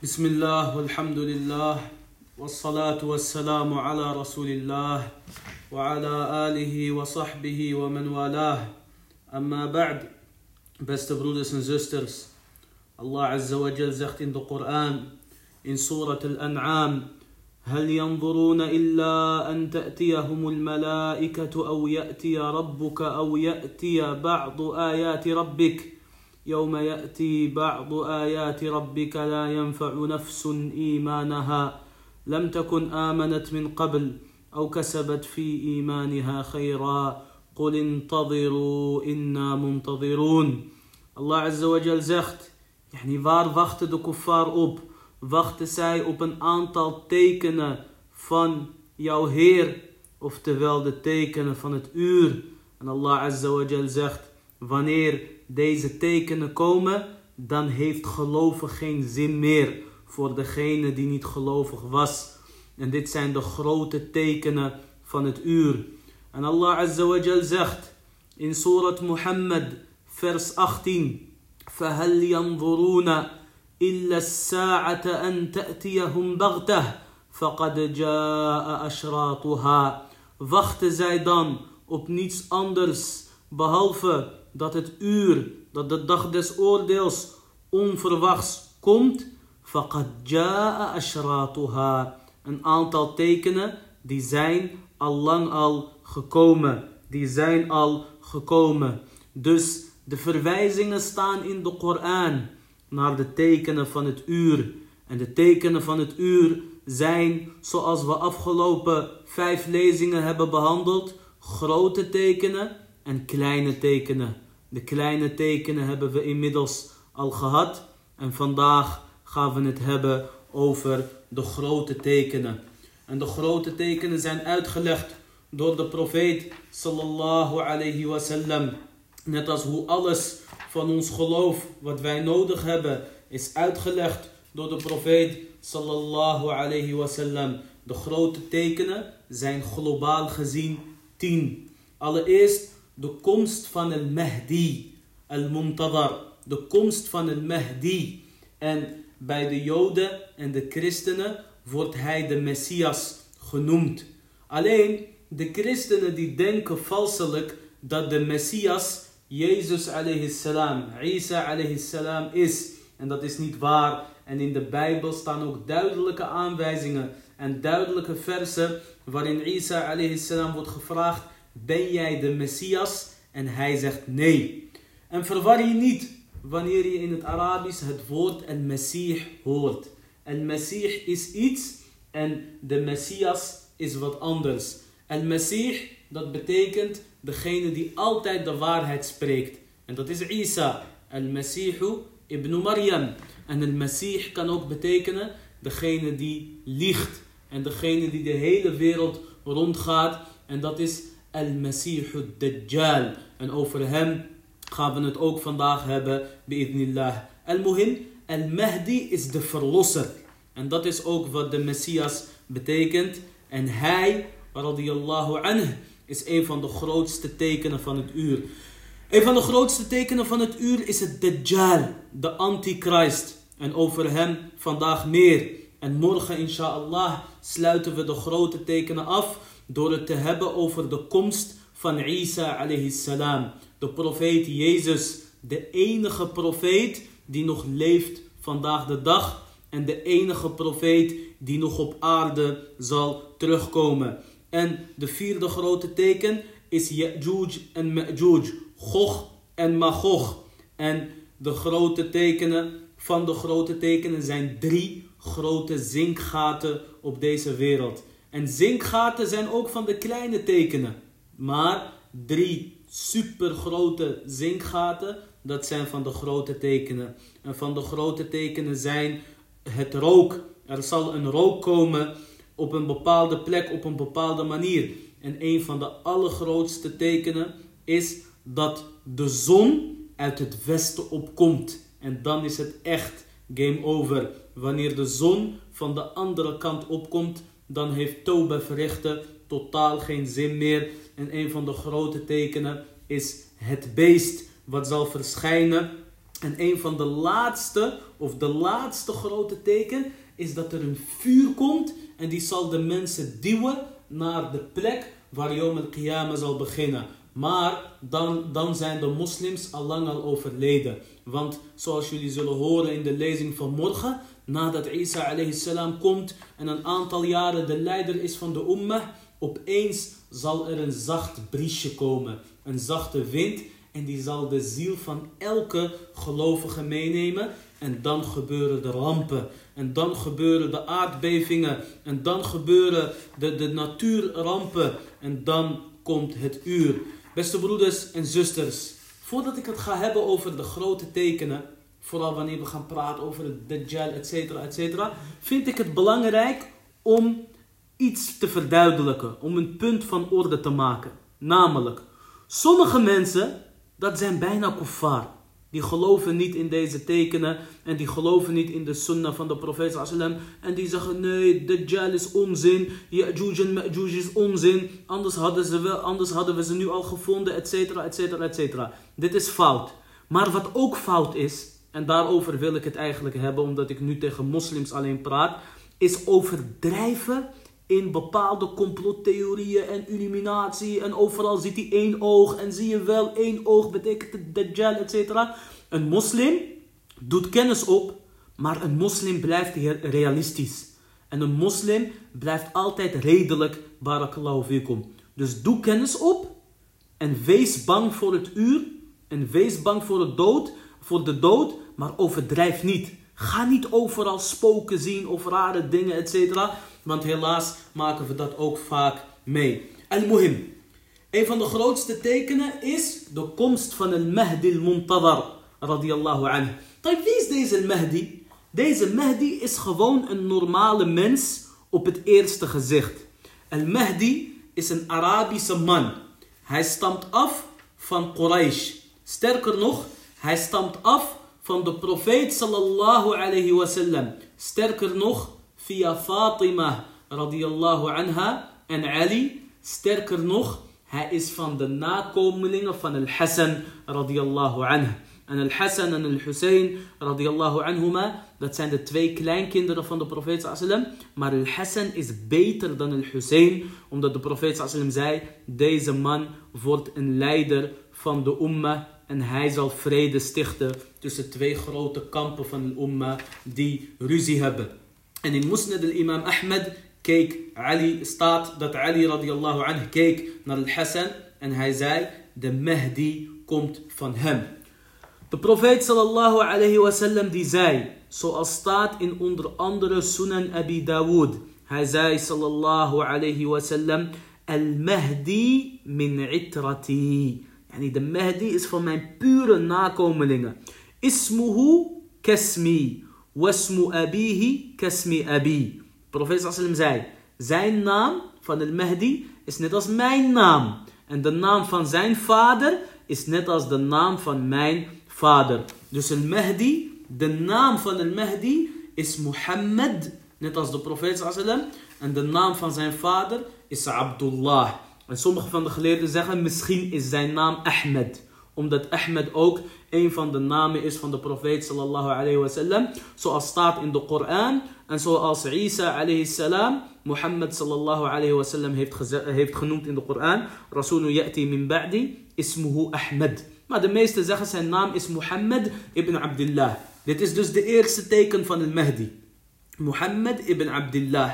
بسم الله والحمد لله والصلاة والسلام على رسول الله وعلى آله وصحبه ومن والاه. أما بعد Beste broeders en zusters, Allah wa Jal zegt in de Koran, in Surat Al-An'am, هل ينظرون إلا أن تأتيهم الملائكة أو يأتي ربك أو يأتي بعض آيات ربك؟ يوم يأتي بعض آيات ربك لا ينفع نفس إيمانها. لم تكن آمنت من قبل أو كسبت في إيمانها خيرا. قل انتظروا إنا منتظرون. الله عز وجل زخت. يعني فار وقت دو كفار اوب وقت ساي اوب ان انتال تيكن فان ياو هير اوف تيكن فان ات اور ان الله عز وجل زخت Wanneer deze tekenen komen dan heeft geloven geen zin meer voor degene die niet gelovig was en dit zijn de grote tekenen van het uur en Allah Azza wa Jal zegt in Surat Muhammad vers 18 فهل ينظرون إلا الساعة أن تأتيهم بغتة فقد جاء أشراطها wachten zij dan op niets anders behalve dat het uur, dat de dag des oordeels onverwachts komt, faqad jaa. Een aantal tekenen die zijn al lang al gekomen. Die zijn al gekomen. Dus de verwijzingen staan in de Koran naar de tekenen van het uur. En de tekenen van het uur zijn, zoals we afgelopen vijf lezingen hebben behandeld, grote tekenen en kleine tekenen. De kleine tekenen hebben we inmiddels al gehad. En vandaag gaan we het hebben over de grote tekenen. En de grote tekenen zijn uitgelegd door de profeet sallallahu alayhi wasallam. Net als hoe alles van ons geloof wat wij nodig hebben is uitgelegd door de profeet sallallahu alayhi wasallam. De grote tekenen zijn globaal gezien tien. Allereerst de komst van een Mahdi, al-Muntadar. De komst van een Mahdi. En bij de Joden en de christenen wordt hij de Messias genoemd. Alleen de christenen die denken valselijk dat de Messias Jezus salam, Isa salam is. En dat is niet waar. En in de Bijbel staan ook duidelijke aanwijzingen en duidelijke versen waarin Isa salam wordt gevraagd, ben jij de Messias? En hij zegt nee. En verwar je niet wanneer je in het Arabisch het woord el Messiah hoort. El Messiah is iets en de Messias is wat anders. El Messiah, dat betekent degene die altijd de waarheid spreekt. En dat is Isa, al-Masihu ibn Maryam. En al-Masih kan ook betekenen degene die liegt. En degene die de hele wereld rondgaat. En dat is al-Masihu Dajjal. En over hem gaan we het ook vandaag hebben. Bi'idnillah. Al-Muhim, al-Mahdi is de verlosser. En dat is ook wat de Messias betekent. En hij, radiyallahu anhu, is een van de grootste tekenen van het uur. Een van de grootste tekenen van het uur is het Dajjal, de Antichrist. En over hem vandaag meer. En morgen, inshallah, sluiten we de grote tekenen af door het te hebben over de komst van Isa alayhi salam. De profeet Jezus, de enige profeet die nog leeft vandaag de dag. En de enige profeet die nog op aarde zal terugkomen. En de vierde grote teken is Ya'juj en Ma'juj. Gog en Magog. En de grote tekenen van de grote tekenen zijn drie grote zinkgaten op deze wereld. En zinkgaten zijn ook van de kleine tekenen. Maar drie supergrote zinkgaten, dat zijn van de grote tekenen. En van de grote tekenen zijn het rook. Er zal een rook komen op een bepaalde plek, op een bepaalde manier. En een van de allergrootste tekenen is dat de zon uit het westen opkomt. En dan is het echt game over. Wanneer de zon van de andere kant opkomt, dan heeft Toba verrichten totaal geen zin meer. En een van de grote tekenen is het beest wat zal verschijnen En een van de laatste, of de laatste grote teken, is dat er een vuur komt en die zal de mensen duwen naar de plek waar Yom al-Qiyamah zal beginnen. Maar dan, dan zijn de moslims al lang al overleden. Want zoals jullie zullen horen in de lezing van morgen, nadat Isa alayhi salam komt en een aantal jaren de leider is van de ummah, opeens zal er een zacht briesje komen, een zachte wind en die zal de ziel van elke gelovige meenemen en dan gebeuren de rampen. En dan gebeuren de aardbevingen. En dan gebeuren de, de natuurrampen. En dan komt het uur. Beste broeders en zusters. Voordat ik het ga hebben over de grote tekenen. Vooral wanneer we gaan praten over het Dajjal, et cetera, et cetera. Vind ik het belangrijk om iets te verduidelijken. Om een punt van orde te maken. Namelijk, sommige mensen, dat zijn bijna kuffar. Die geloven niet in deze tekenen en die geloven niet in de sunnah van de profeet sallam. En die zeggen nee, Dajjal is onzin, Ya'juj en Ma'juj is onzin. Anders hadden, ze wel, anders hadden we ze nu al gevonden, et cetera, et cetera, et cetera. Dit is fout. Maar wat ook fout is, en daarover wil ik het eigenlijk hebben omdat ik nu tegen moslims alleen praat, is overdrijven in bepaalde complottheorieën en illuminatie. En overal ziet hij één oog. En zie je wel, één oog betekent het Dajjal, etc. Een moslim doet kennis op, maar een moslim blijft realistisch. En een moslim blijft altijd redelijk, barakallahu fikum. Dus doe kennis op en wees bang voor het uur. En wees bang voor, het dood, voor de dood, maar overdrijf niet. Ga niet overal spoken zien of rare dingen, etc. Want helaas maken we dat ook vaak mee. Al-Muhim. Een van de grootste tekenen is de komst van een Mahdi al-Muntadar. Radiallahu anhu. Wie is deze Mahdi? Deze Mahdi is gewoon een normale mens op het eerste gezicht. Al-Mahdi is een Arabische man. Hij stamt af van Quraysh. Sterker nog, hij stamt af van de profeet sallallahu alayhi wasallam. Sterker nog, via Fatima radiyallahu anha en Ali. Sterker nog, hij is van de nakomelingen van Al-Hassan radiyallahu anha. En Al-Hassan en Al-Hussein radiyallahu anhuma, dat zijn de twee kleinkinderen van de profeet sallam. Maar Al-Hassan is beter dan Al-Hussein, omdat de profeet sallam zei, deze man wordt een leider van de umma en hij zal vrede stichten tussen twee grote kampen van de umma die ruzie hebben. En in Musnad al-Imam Ahmed keek Ali, staat dat Ali radiallahu anhu keek naar al-Hassan en hij zei, de Mahdi komt van hem. De profeet sallallahu alayhi wasallam die zei, zoals staat in onder andere Sunan Abi Dawood. Hij zei sallallahu alayhi wasallam, al-Mahdi min itrati. Yani de Mahdi is van mijn pure nakomelingen. Ismuhu kasmi. Wasmu abihi kasmi abi. Profeet zei, zijn naam van al-Mahdi is net als mijn naam. En de naam van zijn vader is net als de naam van mijn vader. Dus al-Mahdi, de naam van al-Mahdi is Muhammad, net als de profeet sallam. En de naam van zijn vader is Abdullah. En sommige van de geleerden zeggen misschien is zijn naam Ahmed. Omdat Ahmed ook een van de namen is van de profeet sallallahu alayhi wasallam. Zoals staat in de Koran. En zoals Isa alayhi salam Muhammad sallallahu alayhi wasallam heeft, heeft genoemd in de Koran. Rasulu ya'ti min ba'di ismuhu Ahmed. Maar de meesten zeggen zijn naam is Muhammad ibn Abdullah. Dit is dus de eerste teken van het Mahdi. Muhammad ibn Abdullah.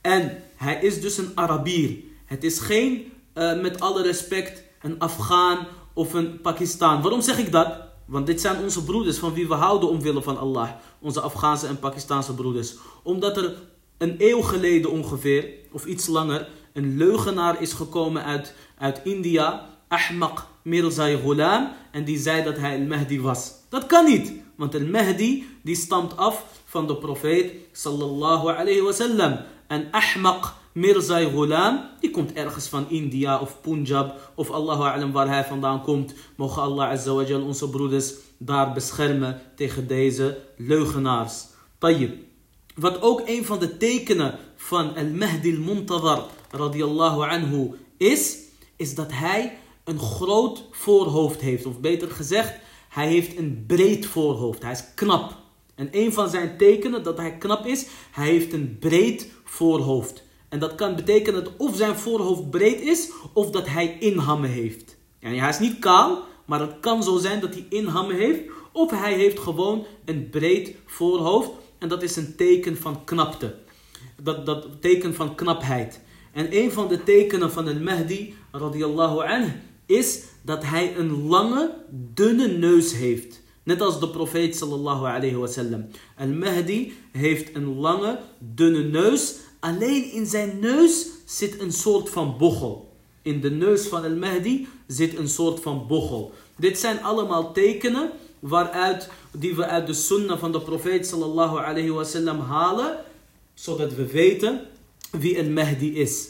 En hij is dus een Arabier. Het is geen uh, met alle respect een Afghaan of een Pakistan. Waarom zeg ik dat? Want dit zijn onze broeders van wie we houden omwille van Allah. Onze Afghaanse en Pakistanse broeders. Omdat er een eeuw geleden ongeveer, of iets langer, een leugenaar is gekomen uit, uit India. Ahmaq Mirzai Ghulam. En die zei dat hij al-Mahdi was. Dat kan niet. Want al-Mahdi die stamt af van de profeet sallallahu alayhi wasallam. En Ahmaq Mirzai Ghulam, die komt ergens van India of Punjab of Allahu A'lam waar hij vandaan komt. Mogen Allah Azza wa Jal onze broeders daar beschermen tegen deze leugenaars. Tayyib. Wat ook een van de tekenen van Al-Mahdi al-Muntadar radiyallahu anhu is, is dat hij een groot voorhoofd heeft. Of beter gezegd, hij heeft een breed voorhoofd. Hij is knap. En een van zijn tekenen dat hij knap is, hij heeft een breed voorhoofd. En dat kan betekenen dat of zijn voorhoofd breed is, of dat hij inhammen heeft. Yani hij is niet kaal, maar het kan zo zijn dat hij inhammen heeft, of hij heeft gewoon een breed voorhoofd. En dat is een teken van knapte. Dat, dat teken van knapheid. En een van de tekenen van een Mahdi, radiyallahu anh, is dat hij een lange, dunne neus heeft. Net als de profeet sallallahu alayhi wasallam. Al-Mahdi heeft een lange, dunne neus. Alleen in zijn neus zit een soort van bochel. In de neus van Al-Mahdi zit een soort van bochel. Dit zijn allemaal tekenen waaruit, die we uit de sunnah van de profeet sallallahu alayhi wasallam halen. Zodat we weten wie Al-Mahdi is.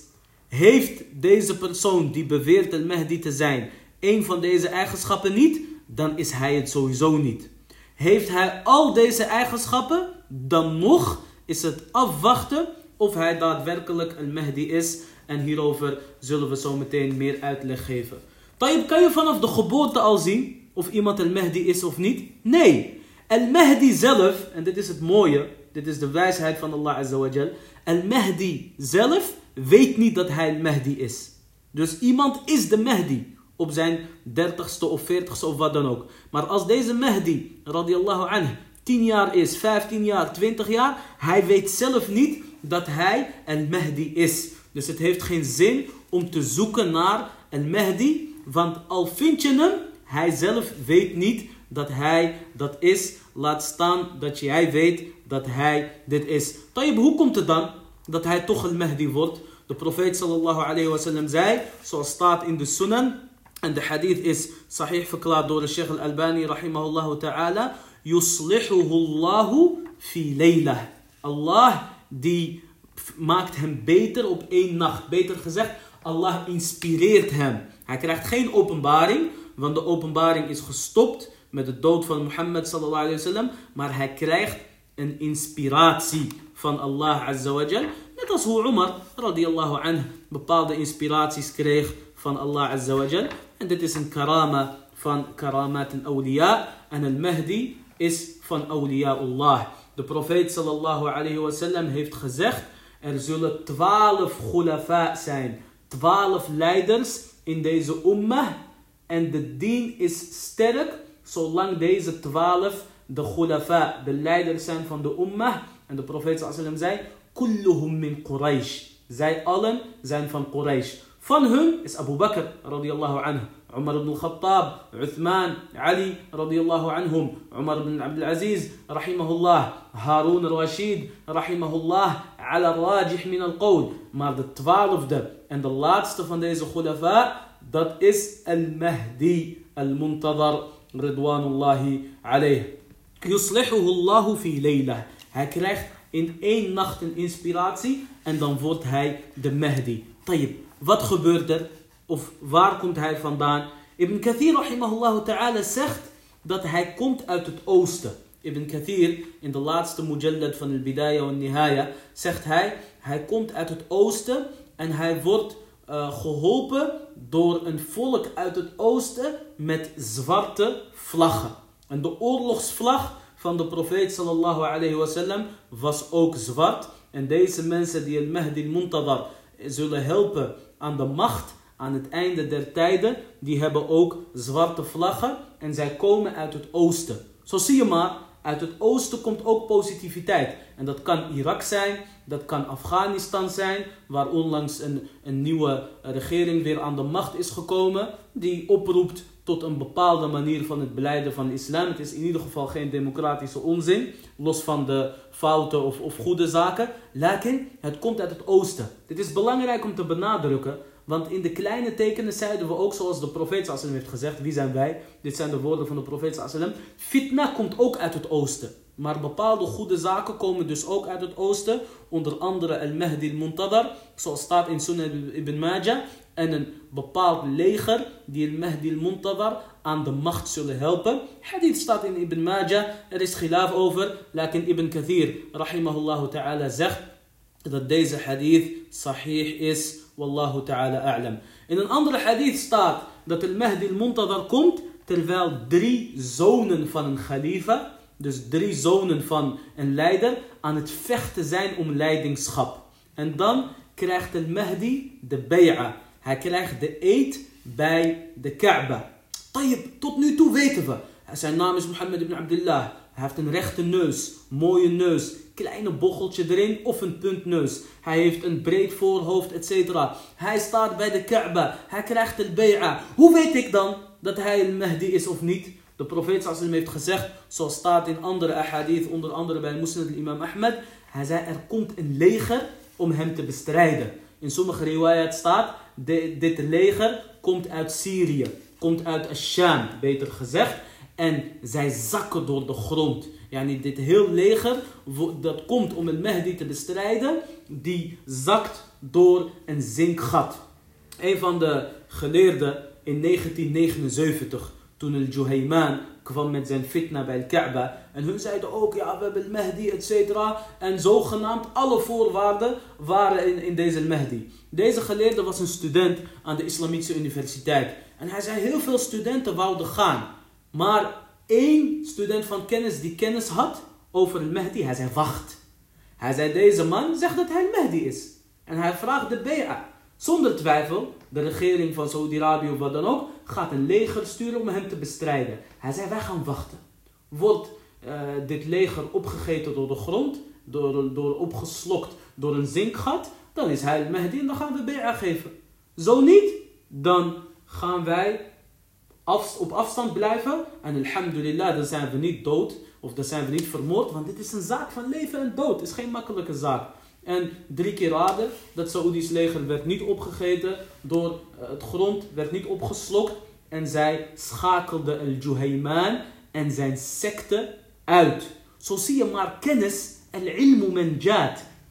Heeft deze persoon die beweert Al-Mahdi te zijn een van deze eigenschappen niet, dan is hij het sowieso niet. Heeft hij al deze eigenschappen, dan nog is het afwachten of hij daadwerkelijk een Mahdi is. En hierover zullen we zo meteen meer uitleg geven. Tayyip, kan je vanaf de geboorte al zien of iemand een Mahdi is of niet? Nee. El Mahdi zelf, en dit is het mooie, dit is de wijsheid van Allah Azza wa Jal. El Mahdi zelf weet niet dat hij een Mahdi is. Dus iemand is de Mahdi op zijn dertigste of veertigste of wat dan ook. Maar als deze Mahdi, radiallahu anh, 10 jaar is, 15 jaar, 20 jaar, hij weet zelf niet dat hij een Mahdi is. Dus het heeft geen zin om te zoeken naar een Mahdi, want al vind je hem, hij zelf weet niet dat hij dat is. Laat staan dat jij weet dat hij dit is. Tayyip, hoe komt het dan dat hij toch een Mahdi wordt? De profeet sallallahu alayhi wa sallam zei, zoals staat in de Sunan, en de hadith is sahih verklaard door de Sheikh al-Albani rahimahullah ta'ala. Yuslihuhu fi laylah. Allah die maakt hem beter op één nacht. Beter gezegd, Allah inspireert hem. Hij krijgt geen openbaring, want de openbaring is gestopt met de dood van Mohammed sallallahu alayhi wasallam. Maar hij krijgt een inspiratie van Allah azza wa jal. Net als hoe Umar radiyallahu anh bepaalde inspiraties kreeg van Allah azza wa jal. En dit is een karama van karamat en awliya. En een Mahdi is van Allah. De profeet sallallahu alayhi wa sallam heeft gezegd. Er zullen twaalf khulafa zijn. Twaalf leiders in deze ummah. En de dien is sterk zolang deze twaalf de khulafa, de leiders zijn van de ummah. En de profeet sallallahu zei. Kulluhum min Quraysh. Zij allen zijn van Quraysh. Van hun is Abu Bakr radiyallahu anhu. عمر بن الخطاب عثمان علي رضي الله عنهم عمر بن عبد العزيز رحمه الله هارون الرشيد رحمه الله على الراجح من القول maar de twaalfde en de laatste van deze khulafa dat is al-Mahdi al-Muntadar ridwanullahi alayh yuslihuhu Allah fi laylah hij in één nacht een inspiratie en dan wordt hij de Mahdi طيب wat gebeurt er? Of waar komt hij vandaan? Ibn Kathir rahimahullah zegt dat hij komt uit het oosten. Ibn Kathir in de laatste mujallad van al-Bidaya en Nihaya zegt hij, hij komt uit het oosten en hij wordt uh, geholpen door een volk uit het oosten met zwarte vlaggen. En de oorlogsvlag van de profeet sallallahu alayhi wasallam was ook zwart. En deze mensen die al-Mahdi al-Muntadar zullen helpen aan de macht aan het einde der tijden, die hebben ook zwarte vlaggen en zij komen uit het oosten. Zo zie je maar, uit het oosten komt ook positiviteit. En dat kan Irak zijn, dat kan Afghanistan zijn, waar onlangs een, een nieuwe regering weer aan de macht is gekomen, die oproept tot een bepaalde manier van het beleiden van islam. Het is in ieder geval geen democratische onzin, los van de fouten of, of goede zaken. Het komt uit het oosten. Dit is belangrijk om te benadrukken, want in de kleine tekenen zeiden we ook, zoals de profeet sallam heeft gezegd, wie zijn wij? Dit zijn de woorden van de profeet sallam. Fitna komt ook uit het oosten. Maar bepaalde goede zaken komen dus ook uit het oosten. Onder andere al-Mahdi al-Muntadar, zoals staat in Sunnah ibn Majah. En een bepaald leger die al-Mahdi al-Muntadar aan de macht zullen helpen. Hadith staat in Ibn Majah, er is gilaf over. Lakin Ibn Kathir, rahimahullah ta'ala, zegt dat deze hadith sahih is. Wallahu ta'ala a'lam. In een andere hadith staat dat al-Mahdi al-Muntadar komt terwijl drie zonen van een khalifa, dus drie zonen van een leider, aan het vechten zijn om leidingschap. En dan krijgt de Mahdi de bay'a. Hij krijgt de eed bij de Kaaba. Tot nu toe weten we. Zijn naam is Mohammed ibn Abdullah. Hij heeft een rechte neus, mooie neus, kleine bocheltje erin of een puntneus. Hij heeft een breed voorhoofd, etc. Hij staat bij de Kaaba. Hij krijgt de bay'a. Hoe weet ik dan dat hij een Mahdi is of niet? De profeet heeft gezegd, zoals staat in andere ahadith, onder andere bij Muslim imam Ahmed. Hij zei, er komt een leger om hem te bestrijden. In sommige riwayat staat, dit leger komt uit Syrië, komt uit Asham, beter gezegd. En zij zakken door de grond. Yani dit heel leger, dat komt om een Mahdi te bestrijden, die zakt door een zinkgat. Een van de geleerden in 1979, toen el Juhayman kwam met zijn fitna bij Kaaba. En hun zeiden ook, ja, we hebben Mahdi, et cetera. En zogenaamd alle voorwaarden waren in, in deze Mahdi. Deze geleerde was een student aan de Islamitische Universiteit. En hij zei, heel veel studenten wouden gaan. Maar één student van kennis die kennis had over el Mahdi, hij zei, wacht. Hij zei, deze man zegt dat hij Mahdi is. En hij vraagt de Be'a. Zonder twijfel, de regering van Saudi-Arabië of wat dan ook, gaat een leger sturen om hem te bestrijden. Hij zei, wij gaan wachten. Wordt uh, dit leger opgegeten door de grond, door, door opgeslokt door een zinkgat, dan is hij Mahdi en dan gaan we Be'a geven. Zo niet, dan gaan wij op afstand blijven en alhamdulillah, dan zijn we niet dood of dan zijn we niet vermoord, want dit is een zaak van leven en dood. Het is geen makkelijke zaak. En drie keer raden, dat Saoedisch leger werd niet opgegeten door eh, het grond, werd niet opgeslokt. En zij schakelde al-Juhayman en zijn secte uit. Zo zie je maar kennis, al-ilmu.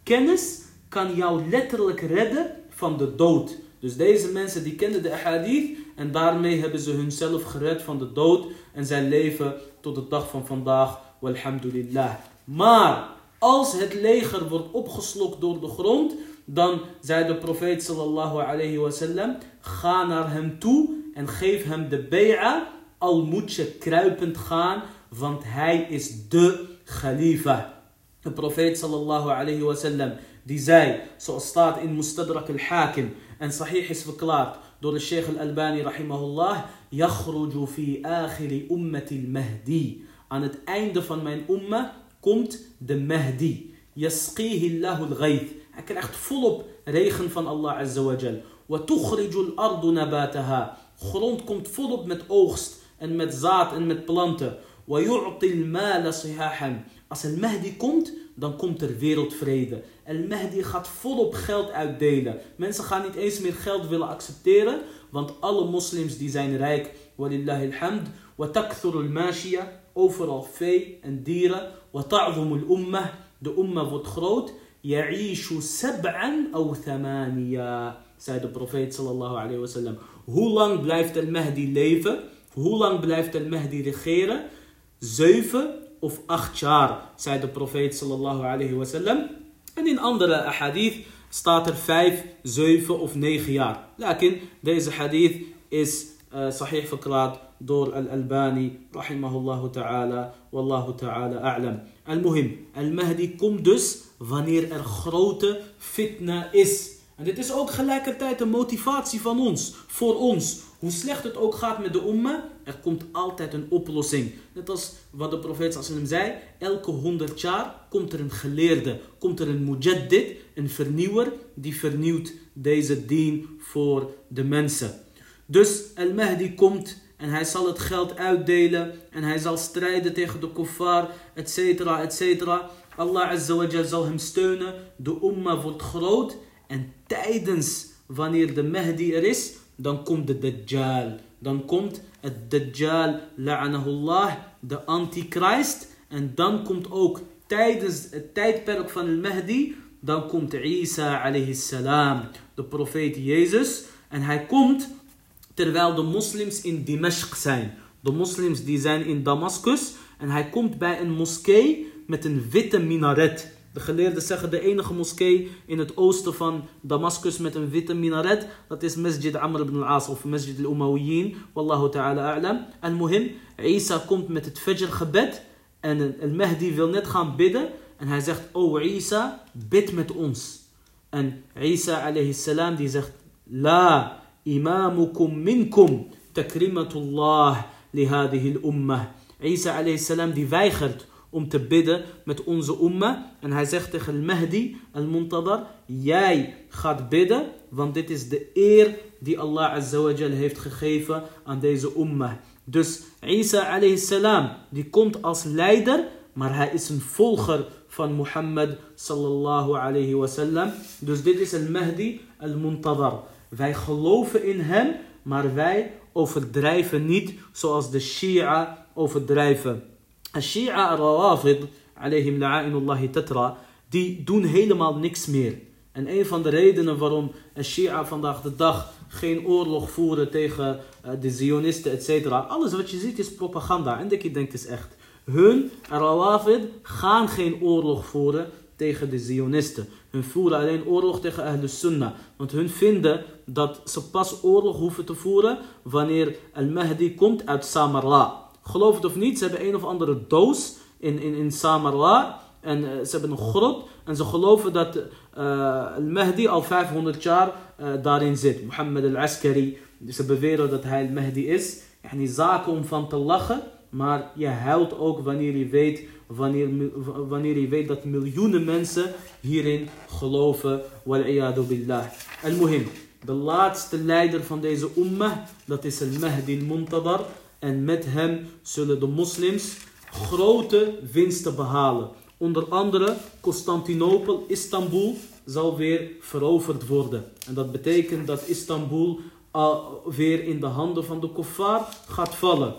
Kennis kan jou letterlijk redden van de dood. Dus deze mensen die kenden de ahadith en daarmee hebben ze hunzelf gered van de dood. En zij leven tot de dag van vandaag. Walhamdulillah. Maar als het leger wordt opgeslokt door de grond, dan zei de profeet sallallahu alayhi wasallam, ga naar hem toe en geef hem de bay'a, al moet je kruipend gaan, want hij is de khalifa. De profeet sallallahu alayhi wasallam, die zei, zoals staat in Mustadrak al-Hakim, en sahih is verklaard دور الشيخ الألباني رحمه الله يخرج في آخر أمة المهدي. عن الأيند فان مين أمة كمت المهدي يسقيه الله الغيث. أكل أخت فلوب ريخن فان الله عز وجل. وتخرج الأرض نباتها. خروند كمت فلوب مت أوغست أن مت زات أن مت بلانتة ويعطي المال صحاحا. أصل المهدي كمت dan komt er wereldvrede. El Mahdi gaat volop geld uitdelen. Mensen gaan niet eens meer geld willen accepteren, want alle moslims die zijn rijk. Walillahi alhamd. Wa takthurul mashia. Overal vee en dieren. Wa ta'zumul ummah. De ummah wordt groot. Ya'ishu sab'an aw thamaniya. Zei de profeet sallallahu alayhi wa sallam. Hoe lang blijft El Mahdi leven? Hoe lang blijft El Mahdi regeren? Zeven of acht jaar zei de profeet sallallahu alayhi wasallam en in andere hadith staat er vijf, zeven of negen jaar. Lakin deze hadith is uh, sahih verklaard door Al-Albani, rahimahullah ta'ala, wallahu ta'ala a'lam. Al-Muhim, Al-Mahdi komt dus wanneer er grote fitna is. En dit is ook gelijkertijd een motivatie van ons, voor ons. Hoe slecht het ook gaat met de umma, er komt altijd een oplossing. Net als wat de profeet sallam zei, elke honderd jaar komt er een geleerde, komt er een mujaddid, een vernieuwer, die vernieuwt deze dien voor de mensen. Dus Al-Mahdi komt en hij zal het geld uitdelen. En hij zal strijden tegen de kuffar, etc. etc. Allah Azza wa zal hem steunen. De umma wordt groot. En tijdens wanneer de Mahdi er is, dan komt de Dajjal. Dan komt het Dajjal, la'anahullah, de Antichrist. En dan komt ook tijdens het tijdperk van de Mahdi, dan komt Isa alayhi salam, de profeet Jezus. En hij komt terwijl de moslims in Dimashq zijn. De moslims die zijn in Damascus en hij komt bij een moskee met een witte minaret. De geleerden zeggen de enige moskee in het oosten van Damascus met een witte minaret, dat is Masjid Amr ibn al-As of Masjid al-Umayyin. Wallahu ta'ala a'lam. En muhim, Isa komt met het Fajr gebed en al-Mahdi wil net gaan bidden en hij zegt, oh Isa, bid met ons. En Isa alayhi salam die zegt, La imamukum minkum takrimatullah li hadihi al-ummah. Isa alayhi salam die weigert om te bidden met onze umma. En hij zegt tegen al-Mahdi, al-Muntadar, jij gaat bidden, want dit is de eer die Allah azawajal heeft gegeven aan deze umma. Dus Isa alayhi salam, die komt als leider, maar hij is een volger van Mohammed sallallahu alayhi wasallam. Dus dit is al-Mahdi al-Muntadar. Wij geloven in hem, maar wij overdrijven niet zoals de Shia overdrijven. Shia al-Rawafid, alayhim la'ainullahi tatra, die doen helemaal niks meer. En een van de redenen waarom Shia vandaag de dag geen oorlog voeren tegen uh, de Zionisten, etc. Alles wat je ziet is propaganda. En ik denk het is echt. Hun, Rawafid, gaan geen oorlog voeren tegen de Zionisten. Hun voeren alleen oorlog tegen Ahlus Sunnah. Want hun vinden dat ze pas oorlog hoeven te voeren wanneer Al-Mahdi komt uit Samarra. Geloof het of niet, ze hebben een of andere doos in, in, in Samarra. En uh, ze hebben een grot. En ze geloven dat uh, Al-Mahdi al 500 jaar uh, daarin zit. Muhammad al-Askari. Dus ze beweren dat hij Al-Mahdi is. Yani zaken om van te lachen. Maar je huilt ook wanneer je weet, wanneer, wanneer je weet dat miljoenen mensen hierin geloven. Wal-iyadu billah. Al-Muhim. De laatste leider van deze ummah, dat is Al-Mahdi al-Muntadar. En met hem zullen de moslims grote winsten behalen. Onder andere Constantinopel, Istanbul zal weer veroverd worden. En dat betekent dat Istanbul weer in de handen van de kuffar gaat vallen.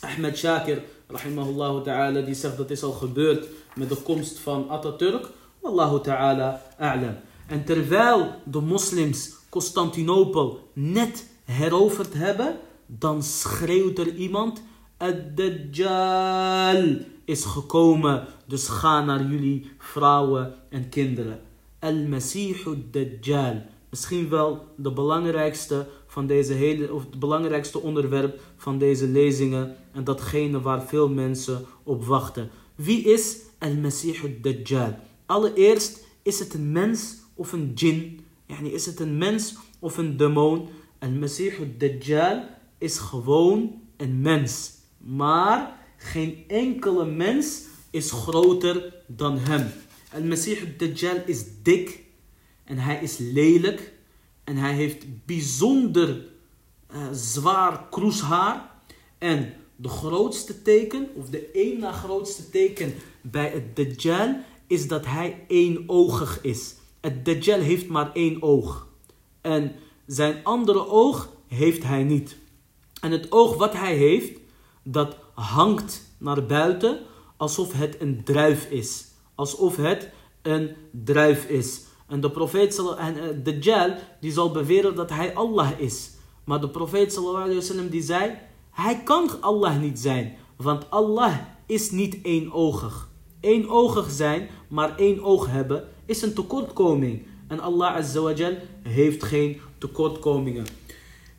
Ahmed Shakir, rahimahullah ta'ala, die zegt dat is al gebeurd met de komst van Atatürk. Wallahu ta'ala a'lam. En terwijl de moslims Constantinopel net heroverd hebben, dan schreeuwt er iemand: Ad-Dajjal is gekomen, dus ga naar jullie vrouwen en kinderen. Al-Masih Dajjal. Misschien wel de belangrijkste van deze hele, of het belangrijkste onderwerp van deze lezingen en datgene waar veel mensen op wachten. Wie is Al-Masih Dajjal? Allereerst is het een mens of een jinn. Yani is het een mens of een demon? Al-Masih Dajjal is gewoon een mens. Maar geen enkele mens is groter dan hem. Al-Masih Dajjal is dik en hij is lelijk en hij heeft bijzonder uh, zwaar kroeshaar. En de grootste teken, of de één na grootste teken bij het Dajjal, is dat hij éénogig is. Het Dajjal heeft maar één oog. En zijn andere oog heeft hij niet. En het oog wat hij heeft, dat hangt naar buiten alsof het een druif is. Alsof het een druif is. En de profeet, en Dajjal, die zal beweren dat hij Allah is. Maar de profeet sallallahu die zei, hij kan Allah niet zijn. Want Allah is niet éénogig. Eénogig zijn, maar één oog hebben, is een tekortkoming. En Allah azawajal heeft geen tekortkomingen.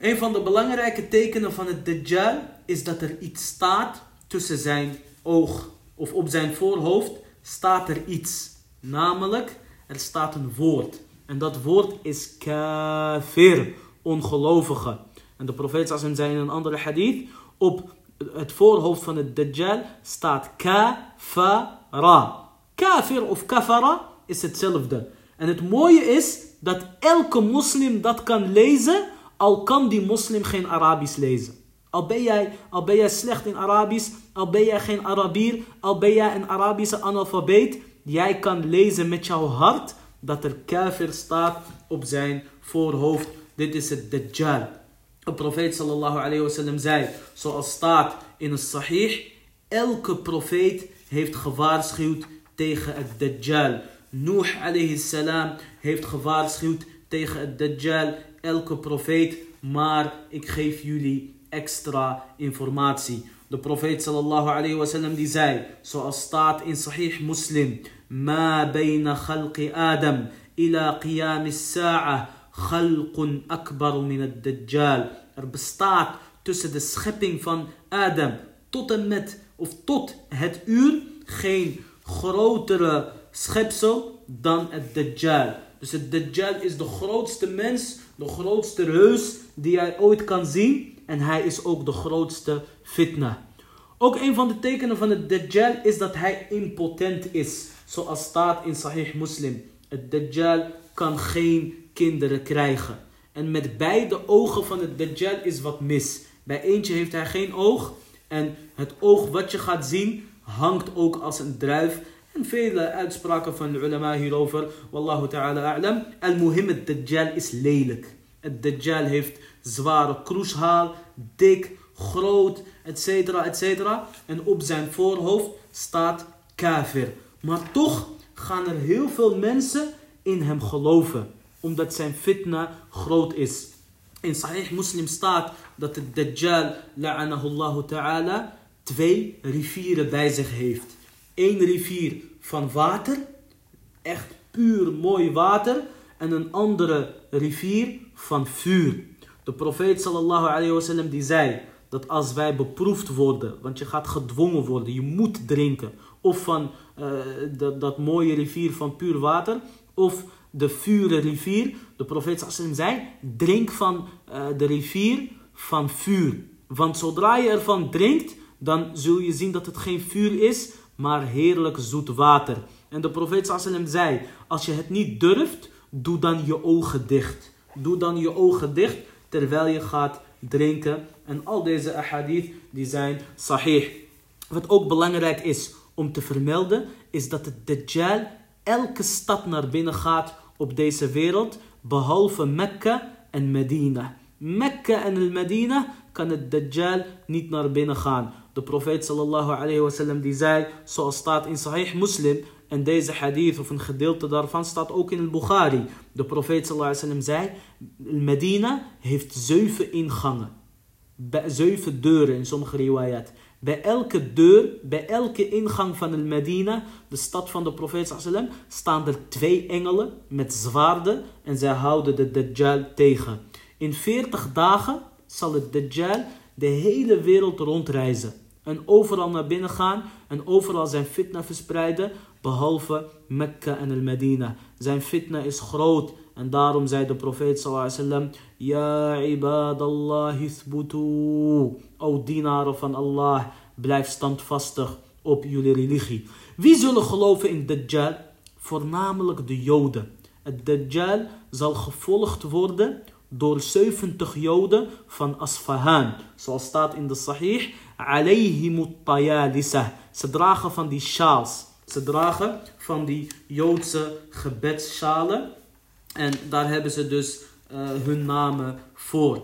Een van de belangrijke tekenen van het Dajjal is dat er iets staat tussen zijn oog of op zijn voorhoofd staat er iets. Namelijk, er staat een woord. En dat woord is kafir, ongelovige. En de profeet zei in een andere hadith, op het voorhoofd van het Dajjal staat kafara. Kafir of kafara is hetzelfde. En het mooie is dat elke moslim dat kan lezen al kan die moslim geen Arabisch lezen. Al ben, jij, al ben slecht in Arabisch, al ben jij geen Arabier, al ben jij een Arabische analfabeet. Jij kan lezen met jouw hart dat er kafir staat op zijn voorhoofd. Dit is het Dajjal. De profeet sallallahu alayhi wasallam zei, zoals staat in het Sahih, elke profeet heeft gewaarschuwd tegen het Dajjal. Nuh alayhi salam heeft gewaarschuwd tegen het Dajjal elke profeet, maar ik geef jullie extra informatie. De profeet sallallahu alayhi wasallam die zei, zoals staat in Sahih Muslim, ما بين خلق آدم إلى قيام الساعة خلق أكبر من الدجال Er bestaat tussen de schepping van Adam tot en met of tot het uur geen grotere schepsel dan het Dajjal. Dus het Dajjal is de grootste mens, de grootste reus die hij ooit kan zien. En hij is ook de grootste fitna. Ook een van de tekenen van het Dajjal is dat hij impotent is. Zoals staat in Sahih Muslim. Het Dajjal kan geen kinderen krijgen. En met beide ogen van het Dajjal is wat mis. Bij eentje heeft hij geen oog. En het oog wat je gaat zien hangt ook als een druif. En vele uitspraken van de ulama hierover. Wallahu ta'ala a'lam. Al-muhim, het Dajjal is lelijk. Het Dajjal heeft zware kroeshaal, dik, groot, etc. etc. En op zijn voorhoofd staat kafir. Maar toch gaan er heel veel mensen in hem geloven. Omdat zijn fitna groot is. In Sahih Muslim staat dat de Dajjal, la'anahullahu ta'ala, twee rivieren bij zich heeft. Eén rivier van water, echt puur mooi water. En een andere rivier van vuur. De profeet sallallahu alayhi wasallam die zei dat als wij beproefd worden, want je gaat gedwongen worden, je moet drinken. Of van uh, dat, dat mooie rivier van puur water, of de vure rivier. De profeet sallallahu zei, drink van uh, de rivier van vuur. Want zodra je ervan drinkt, dan zul je zien dat het geen vuur is, maar heerlijk zoet water. En de profeet sallallahu zei, als je het niet durft, doe dan je ogen dicht. Doe dan je ogen dicht terwijl je gaat drinken. En al deze ahadith die zijn sahih. Wat ook belangrijk is om te vermelden, is dat het Dajjal elke stad naar binnen gaat op deze wereld, behalve Mekka en Medina. Mekka en Medina kan het Dajjal niet naar binnen gaan. De profeet sallallahu alayhi wasallam die zei, zoals staat in Sahih Muslim, en deze hadith of een gedeelte daarvan staat ook in Bukhari. De profeet sallallahu alayhi wasallam zei, Medina heeft zeven ingangen. Zeven deuren in sommige riwayat. Bij elke deur, bij elke ingang van el Medina, de stad van de profeet sallam, staan er twee engelen met zwaarden en zij houden de Dajjal tegen. In 40 dagen zal het Dajjal de hele wereld rondreizen. En overal naar binnen gaan en overal zijn fitna verspreiden, behalve Mekka en el Medina. Zijn fitna is groot en daarom zei de profeet wasallam: Ya ibadallah ithbutu. O dienaren van Allah, blijf standvastig op jullie religie. Wie zullen geloven in Dajjal? Voornamelijk de Joden. Het Dajjal zal gevolgd worden door 70 Joden van Asfahan. Zoals staat in de Sahih. Ze dragen van die sjaals. Ze dragen van die Joodse gebedschalen. En daar hebben ze dus uh, hun namen voor.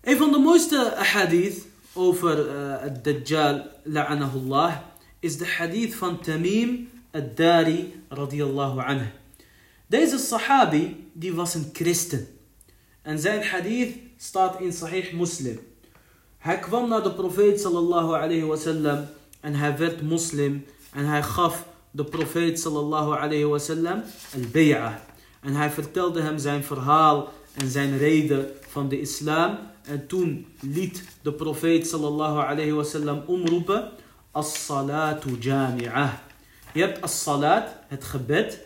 Een van de mooiste hadith over uh, het Dajjal, la'anahullah, is de hadith van Tamim ad-Dari radiyallahu anhu. Deze sahabi, die was een christen. En zijn hadith staat in Sahih Muslim. Hij kwam naar de profeet sallallahu alayhi wasallam en hij werd moslim en hij gaf de profeet sallallahu alayhi wasallam al-bay'ah. En hij vertelde hem zijn verhaal en zijn reden van de islam. En toen liet de profeet sallallahu alayhi wasallam omroepen as-salatu jami'ah. Je hebt as-salat, het gebed,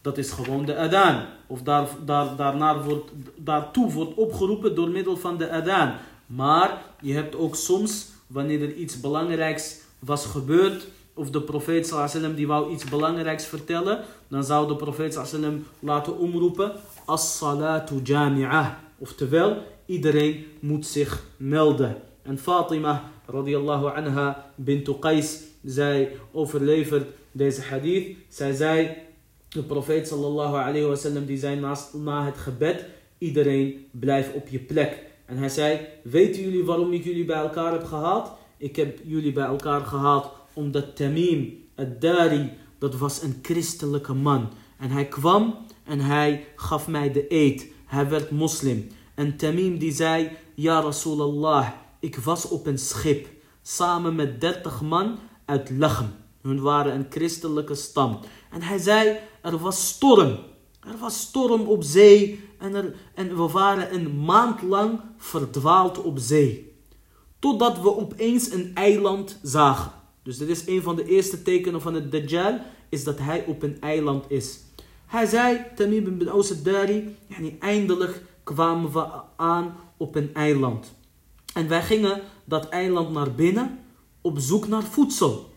dat is gewoon de adaan. Of daar, daar, daarnaar wordt, daartoe wordt opgeroepen door middel van de adaan. Maar je hebt ook soms, wanneer er iets belangrijks was gebeurd, of de profeet sallam die wou iets belangrijks vertellen, dan zou de profeet sallam laten omroepen as-salatu jami'ah. Oftewel, iedereen moet zich melden. En Fatima radiyallahu anha bint Qais, zij overlevert deze hadith. Zij zei, de profeet sallallahu alayhi wasallam die zei na het gebed, iedereen blijft op je plek. En hij zei, weten jullie waarom ik jullie bij elkaar heb gehaald? Ik heb jullie bij elkaar gehaald omdat Tamim, het Dari, dat was een christelijke man. En hij kwam en hij gaf mij de eed. Hij werd moslim. En Tamim die zei, Ja Rasulallah, ik was op een schip samen met 30 man uit Lachem. Hun waren een christelijke stam. En hij zei, er was storm. Er was storm op zee en, er, en we waren een maand lang verdwaald op zee. Totdat we opeens een eiland zagen. Dus dit is een van de eerste tekenen van het Dajjal, is dat hij op een eiland is. Hij zei, Tamim bin Aus yani eindelijk kwamen we aan op een eiland. En wij gingen dat eiland naar binnen op zoek naar voedsel.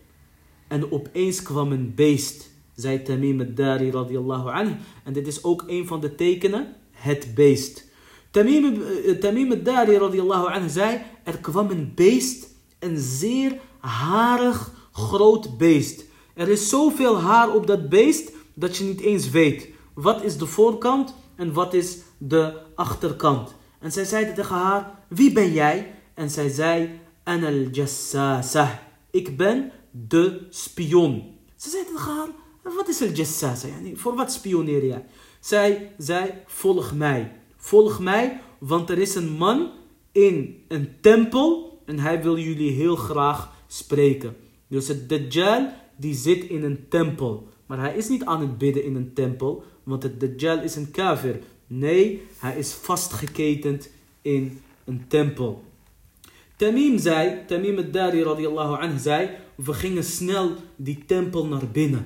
En opeens kwam een beest, zei Tamim al-Dari radiyallahu anhu. En dit is ook een van de tekenen, het beest. Tamim, eh, Tamim al-Dari radiyallahu anhu zei, er kwam een beest, een zeer harig groot beest. Er is zoveel haar op dat beest dat je niet eens weet wat is de voorkant en wat is de achterkant. En zij zeiden tegen haar, wie ben jij? En zij zei, Anal jassasa. Ik ben de spion. Ze zei tegen haar, wat is al jassasa? Yani, voor wat spioneer jij? Zij zei, volg mij. Volg mij, want er is een man in een tempel en hij wil jullie heel graag spreken. Dus het Dajjal die zit in een tempel. Maar hij is niet aan het bidden in een tempel, want het Dajjal is een kafir. Nee, hij is vastgeketend in een tempel. Tamim zei, Tamim al-Dari radiallahu anhu zei, we gingen snel die tempel naar binnen.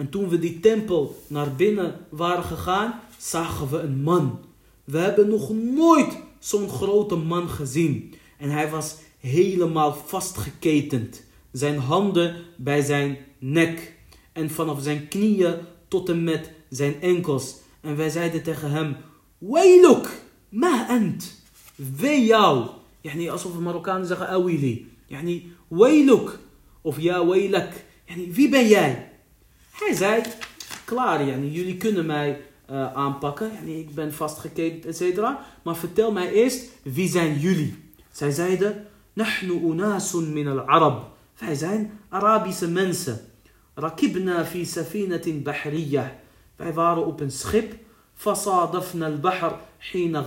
En toen we die tempel naar binnen waren gegaan, zagen we een man. We hebben nog nooit zo'n grote man gezien. En hij was helemaal vastgeketend. Zijn handen bij zijn nek. En vanaf zijn knieën tot en met zijn enkels. En wij zeiden tegen hem, Wailuk, ma ant. Wee jou. Yani alsof de Marokkanen zeggen awili. Yani wailuk. Of ja wailak. Yani wie ben jij? Hij zei, klaar, yani, jullie kunnen mij uh, aanpakken. Ik ben vastgeketend, et cetera. Maar vertel mij eerst, wie zijn jullie? Zij zeiden, nahnu unasun min al-Arab. Wij zijn Arabische mensen. Rakibna fi safinatin bahriyah. Wij waren op een schip. Fasadafna al-bahr hina.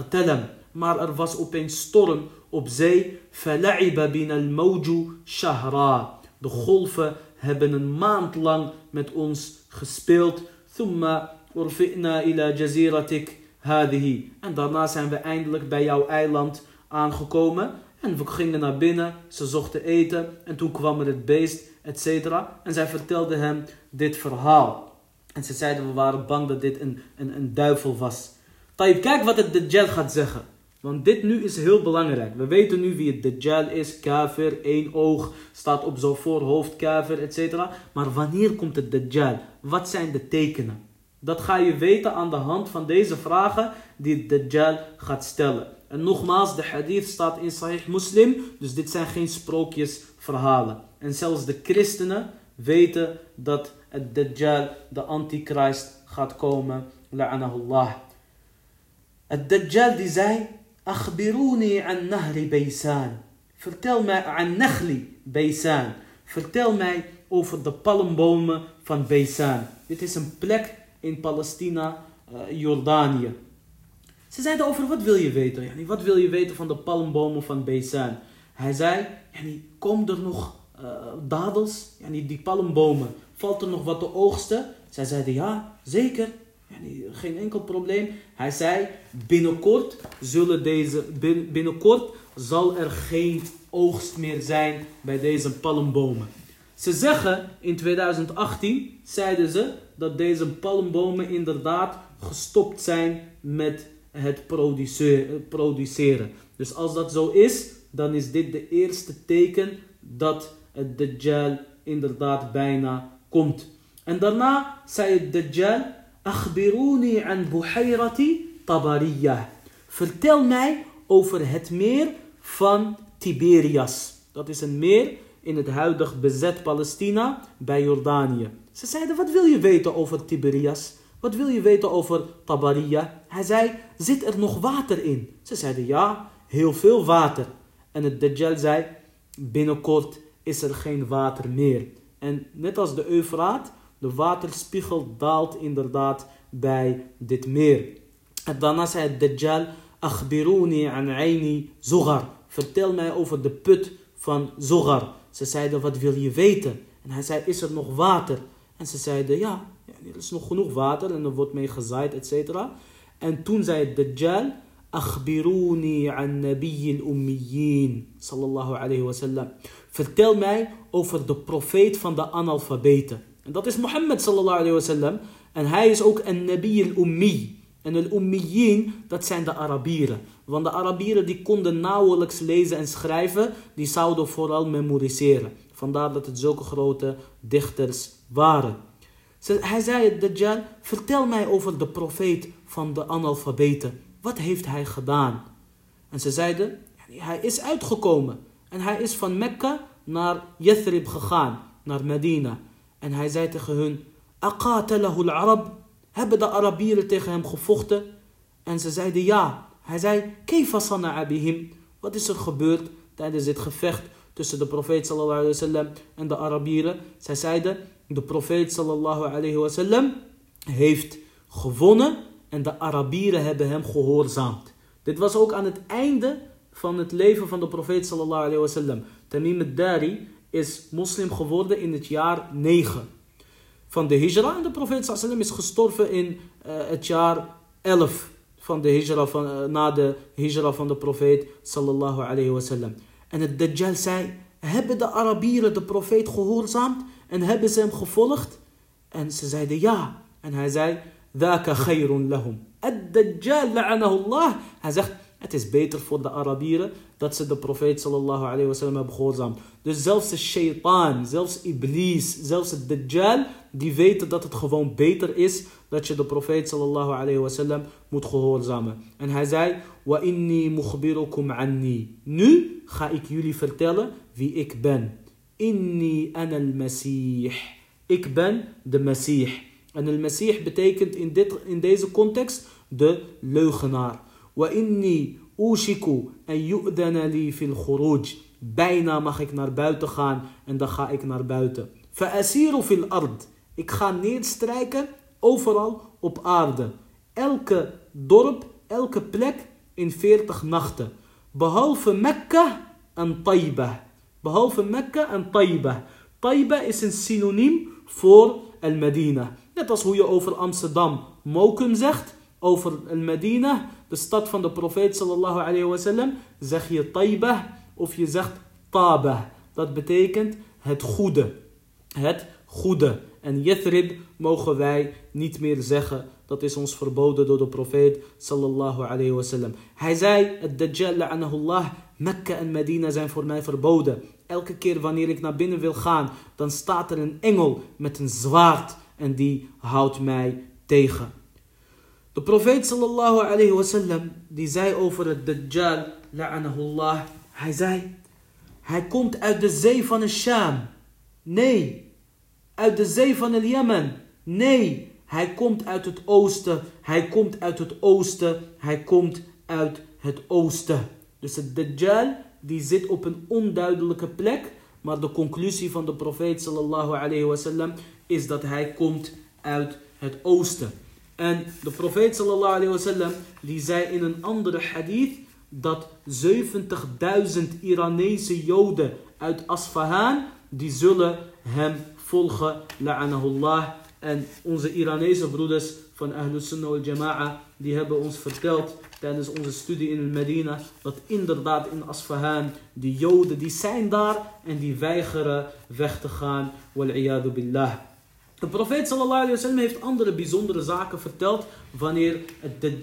Maar er was op een storm op zee. Fala'iba bin al-mawju shahra. De golven hebben een maand lang met ons gespeeld. Thumma urfi'na ila jaziratik hadihi. En daarna zijn we eindelijk bij jouw eiland aangekomen. En we gingen naar binnen, ze zochten eten en toen kwam er het beest, et cetera. En zij vertelden hem dit verhaal. En ze zeiden, we waren bang dat dit een, een, een duivel was. Tayyip, kijk wat het Dajjal gaat zeggen. Want dit nu is heel belangrijk. We weten nu wie het Dajjal is. Kafir, één oog, staat op zijn voorhoofd, kafir, etc. Maar wanneer komt het Dajjal? Wat zijn de tekenen? Dat ga je weten aan de hand van deze vragen die het Dajjal gaat stellen. En nogmaals, de hadith staat in Sahih Muslim. Dus dit zijn geen sprookjesverhalen. En zelfs de christenen weten dat het Dajjal, de antichrist, gaat komen. La'anahullah. Het Dajjal die zei... Akhbiruni an nahri Baysan. Vertel mij an Nakhli Baysan. Vertel mij over de palmbomen van Baysan. Dit is een plek in Palestina, uh, Jordanië. Ze zeiden over wat wil je weten? Wat wil je weten van de palmbomen van Baysan? Hij zei, yani, komen er nog uh, dadels? Die palmbomen, valt er nog wat te oogsten? Zij zeiden ja, zeker. Geen enkel probleem. Hij zei, binnenkort, zullen deze, binnenkort zal er geen oogst meer zijn bij deze palmbomen. Ze zeggen, in 2018 zeiden ze dat deze palmbomen inderdaad gestopt zijn met het produceren. Dus als dat zo is, dan is dit de eerste teken dat het Dajjal inderdaad bijna komt. En daarna zei het Dajjal, Akhbiruni an buhayrati tabariyah. Vertel mij over het meer van Tiberias. Dat is een meer in het huidig bezet Palestina bij Jordanië. Ze zeiden, wat wil je weten over Tiberias? Wat wil je weten over Tabariya? Hij zei, zit er nog water in? Ze zeiden, ja, heel veel water. En het Dajjal zei, binnenkort is er geen water meer. En net als de Eufraat, de waterspiegel daalt inderdaad bij dit meer. En daarna zei het Dajjal, Akhbiruni an aini Zogar. Vertel mij over de put van Zogar. Ze zeiden, wat wil je weten? En hij zei, is er nog water? En ze zeiden, ja, er is nog genoeg water en er wordt mee gezaaid, et cetera. En toen zei Dajjal, Akhbiruni an nabiyil ummiyin, sallallahu alayhi wasallam. Vertel mij over de profeet van de analfabeten. Dat is Mohammed sallallahu alayhi wasallam. En hij is ook een nabiyil ummi. En de ummiyin, dat zijn de Arabieren. Want de Arabieren die konden nauwelijks lezen en schrijven, die zouden vooral memoriseren. Vandaar dat het zulke grote dichters waren. Hij zei, Dajjal, vertel mij over de profeet van de analfabeten. Wat heeft hij gedaan? En ze zeiden, hij is uitgekomen. En hij is van Mekka naar Yathrib gegaan, naar Medina. En hij zei tegen hun, Aqatalahu al-Arab. Hebben de Arabieren tegen hem gevochten? En ze zeiden ja. Hij zei, Keifa sana'a bihim. Wat is er gebeurd tijdens dit gevecht tussen de profeet sallallahu alayhi wasallam en de Arabieren? Zij zeiden, de profeet sallallahu alayhi wasallam heeft gewonnen en de Arabieren hebben hem gehoorzaamd. Dit was ook aan het einde van het leven van de profeet sallallahu alayhi wasallam. Tamim al-Dari is moslim geworden in het jaar 9 van de hijra. En de profeet sallallahu is gestorven in uh, het jaar 11 van de hijra van, uh, na de hijra van de profeet sallallahu alayhi wasallam. En het Dajjal zei, hebben de Arabieren de profeet gehoorzaamd en hebben ze hem gevolgd? En ze zeiden ja. En hij zei, ذاك خير لهم. الدجال لعنه الله. Hij zegt, het is beter voor de Arabieren dat ze de profeet sallallahu alayhi wa sallam hebben gehoorzaamd. Dus zelfs de shaitaan, zelfs Iblis, zelfs het Dajjal, die weten dat het gewoon beter is dat je de profeet sallallahu alayhi wa sallam moet gehoorzamen. En hij zei, wa inni mukhbirukum anni. Nu ga ik jullie vertellen wie ik ben. Inni ana al-Masih. Ik ben de Masih. En al-Masih betekent in, dit, in deze context de leugenaar. Inni ushiku en yu'dana li fil khuruj. Bijna mag ik naar buiten gaan en dan ga ik naar buiten. Fa'asiru fil ard. Ik ga neerstrijken overal op aarde. Elke dorp, elke plek in 40 nachten. Behalve Mekka en Taibah. Behalve Mekka en Taibah. Taibah is een synoniem voor Al-Medina. Net als hoe je over Amsterdam Mokum zegt, over Al-Medina, de stad van de profeet sallallahu alayhi wa sallam, zeg je Taibah of je zegt Tabah. Dat betekent het goede. Het goede. En Yathrib mogen wij niet meer zeggen. Dat is ons verboden door de profeet sallallahu alayhi wa sallam. Hij zei, het Dajjal la'anahullah, Mekka en Medina zijn voor mij verboden. Elke keer wanneer ik naar binnen wil gaan, dan staat er een engel met een zwaard en die houdt mij tegen. De profeet sallallahu alayhi wa sallam, die zei over het Dajjal, la'anahullah, hij zei, hij komt uit de zee van de Sham. Nee, uit de zee van het Jemen. Nee, hij komt uit het oosten. Hij komt uit het oosten. Hij komt uit het oosten. Dus het Dajjal die zit op een onduidelijke plek. Maar de conclusie van de profeet sallallahu alayhi wasallam is dat hij komt uit het oosten. En de profeet sallallahu alayhi wasallam die zei in een andere hadith dat 70.000 Iranese joden uit Asfahan die zullen hem volgen. La'anahullah. En onze Iranese broeders van Ahlus Sunnah wal Jama'a, die hebben ons verteld tijdens onze studie in Medina, dat inderdaad in Asfahan, die joden, die zijn daar en die weigeren weg te gaan. Wal billah. De profeet sallallahu alayhi wasallam heeft andere bijzondere zaken verteld wanneer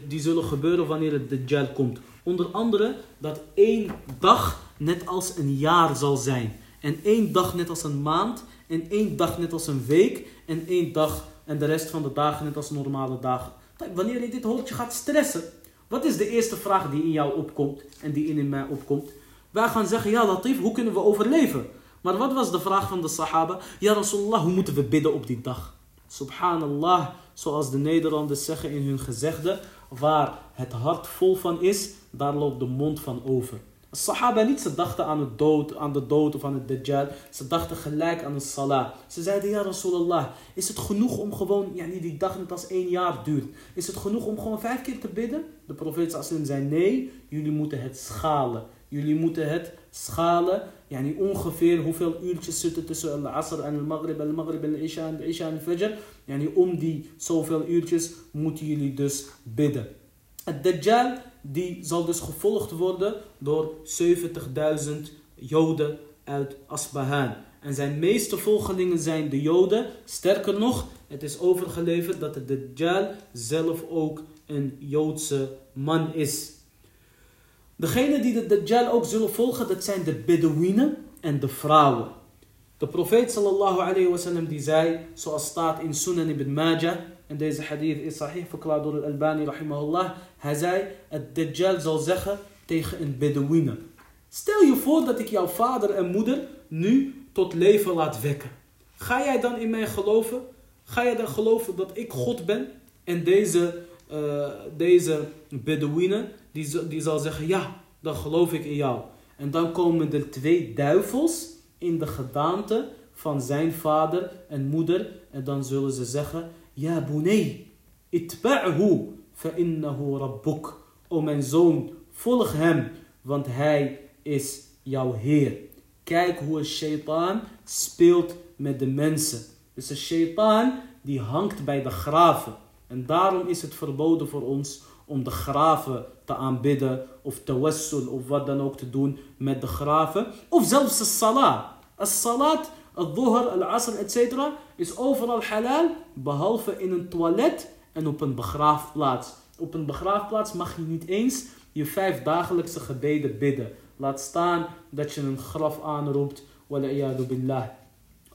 die zullen gebeuren wanneer het Dajjal komt. Onder andere dat één dag net als een jaar zal zijn. En één dag net als een maand. En één dag net als een week. En één dag en de rest van de dagen net als normale dagen. Wanneer je dit hoort, gaat stressen. Wat is de eerste vraag die in jou opkomt en die in mij opkomt? Wij gaan zeggen, ja Latif, hoe kunnen we overleven? Maar wat was de vraag van de Sahaba? Ja Rasulullah, hoe moeten we bidden op die dag? Subhanallah, zoals de Nederlanders zeggen in hun gezegde, waar het hart vol van is, daar loopt de mond van over. De Sahaba niet, ze dachten aan, het dood, aan de dood of aan het Dajjal. Ze dachten gelijk aan de salah. Ze zeiden, ja Rasulallah, is het genoeg om gewoon, ja, die dag net als één jaar duurt. Is het genoeg om gewoon vijf keer te bidden? De profeet zei, nee, jullie moeten het schalen. Jullie moeten het schalen. Yani ongeveer hoeveel uurtjes zitten tussen al-asr en al-maghrib, al-maghrib en al-isha en al-isha en al-fajr. Yani om die zoveel uurtjes moeten jullie dus bidden. Het Dajjal die zal dus gevolgd worden door 70.000 Joden uit Asbahan. En zijn meeste volgelingen zijn de Joden. Sterker nog, het is overgeleverd dat de Dajjal zelf ook een Joodse man is. Degene die de Dajjal ook zullen volgen, dat zijn de Bedouinen en de vrouwen. De profeet sallallahu alayhi wasallam die zei, zoals staat in Sunan ibn Majah, en deze hadith is sahih verklaard door al-Albani rahimahullah, hij zei, het Dajjal zal zeggen tegen een Bedouine. Stel je voor dat ik jouw vader en moeder nu tot leven laat wekken. Ga jij dan in mij geloven? Ga jij dan geloven dat ik God ben? En deze, uh, deze Bedouine, die, die zal zeggen, ja, dan geloof ik in jou. En dan komen er twee duivels in de gedaante van zijn vader en moeder. En dan zullen ze zeggen, ja bunay, itba'hu, fa innahu rabbuk. O mijn zoon, volg hem, want hij is jouw Heer. Kijk hoe een shaitaan speelt met de mensen. Dus een shaitaan die hangt bij de graven. En daarom is het verboden voor ons om de graven te aanbidden of tawassul of wat dan ook te doen met de graven. Of zelfs de salat. As salat, al dhuhr, al asr, etc. is overal halal behalve in een toilet en op een begraafplaats. Op een begraafplaats mag je niet eens je vijf dagelijkse gebeden bidden. Laat staan dat je een graf aanroept. Billah.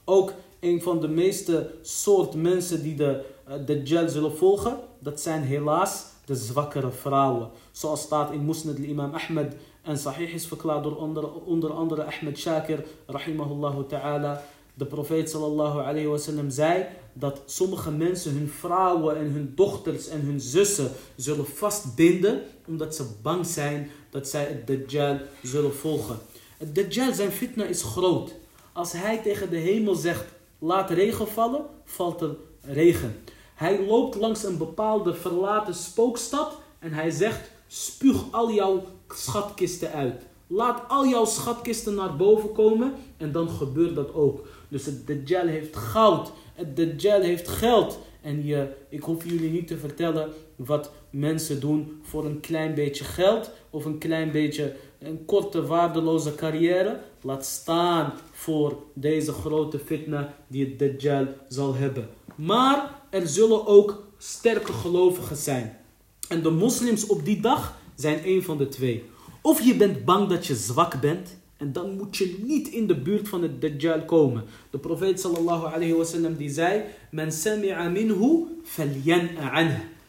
Ook een van de meeste soort mensen die de uh, Dajjal zullen volgen, dat zijn helaas de zwakkere vrouwen. Zoals staat in Musnad imam Ahmed en Sahih is verklaard door onder, onder andere Ahmed Shakir, rahimahullah ta'ala. De profeet sallallahu alayhi wasallam zei dat sommige mensen hun vrouwen en hun dochters en hun zussen zullen vastbinden omdat ze bang zijn dat zij het Dajjal zullen volgen. Het Dajjal zijn fitna is groot. Als hij tegen de hemel zegt laat regen vallen, valt er regen. Hij loopt langs een bepaalde verlaten spookstad en hij zegt spuug al jouw schatkisten uit. Laat al jouw schatkisten naar boven komen en dan gebeurt dat ook. Dus het Dajjal heeft goud, het Dajjal heeft geld. En je, ik hoef jullie niet te vertellen wat mensen doen voor een klein beetje geld of een klein beetje een korte waardeloze carrière. Laat staan voor deze grote fitna die het Dajjal zal hebben. Maar er zullen ook sterke gelovigen zijn. En de moslims op die dag zijn een van de twee. Of je bent bang dat je zwak bent. En dan moet je niet in de buurt van het Dajjal komen. De profeet sallallahu alayhi wasallam die zei. Men sami'a minhu.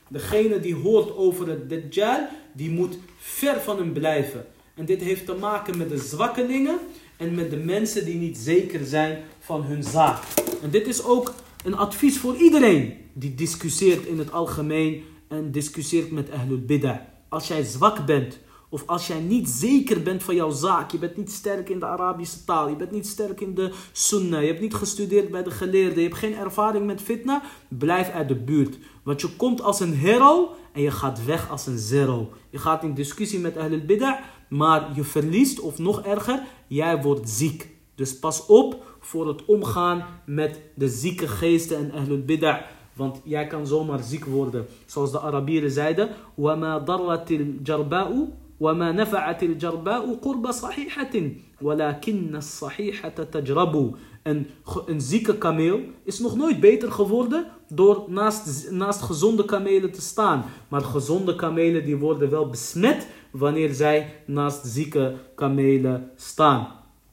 Degene die hoort over het Dajjal, die moet ver van hem blijven. En dit heeft te maken met de zwakkelingen en met de mensen die niet zeker zijn van hun zaak. En dit is ook een advies voor iedereen die discussieert in het algemeen en discussieert met Ahlul Bid'ah. Als jij zwak bent of als jij niet zeker bent van jouw zaak, je bent niet sterk in de Arabische taal, je bent niet sterk in de Sunnah, je hebt niet gestudeerd bij de geleerden, je hebt geen ervaring met fitna, blijf uit de buurt. Want je komt als een hero en je gaat weg als een zero. Je gaat in discussie met Ahlul Bid'ah, maar je verliest of nog erger, jij wordt ziek. Dus pas op voor het omgaan met de zieke geesten en Ahlul Bid'ah. Want jij kan zomaar ziek worden. Zoals de Arabieren zeiden. وَمَا ضَرَّتِ الْجَرْبَاءُ وَمَا نَفَعَتِ الْجَرْبَاءُ قُرْبَ صَحِيحَةٍ وَلَكِنَّ الصَّحِيحَةَ تَجْرَبُ een, een zieke kameel is nog nooit beter geworden door naast, naast gezonde kamelen te staan. Maar gezonde kamelen die worden wel besmet wanneer zij naast zieke kamelen staan.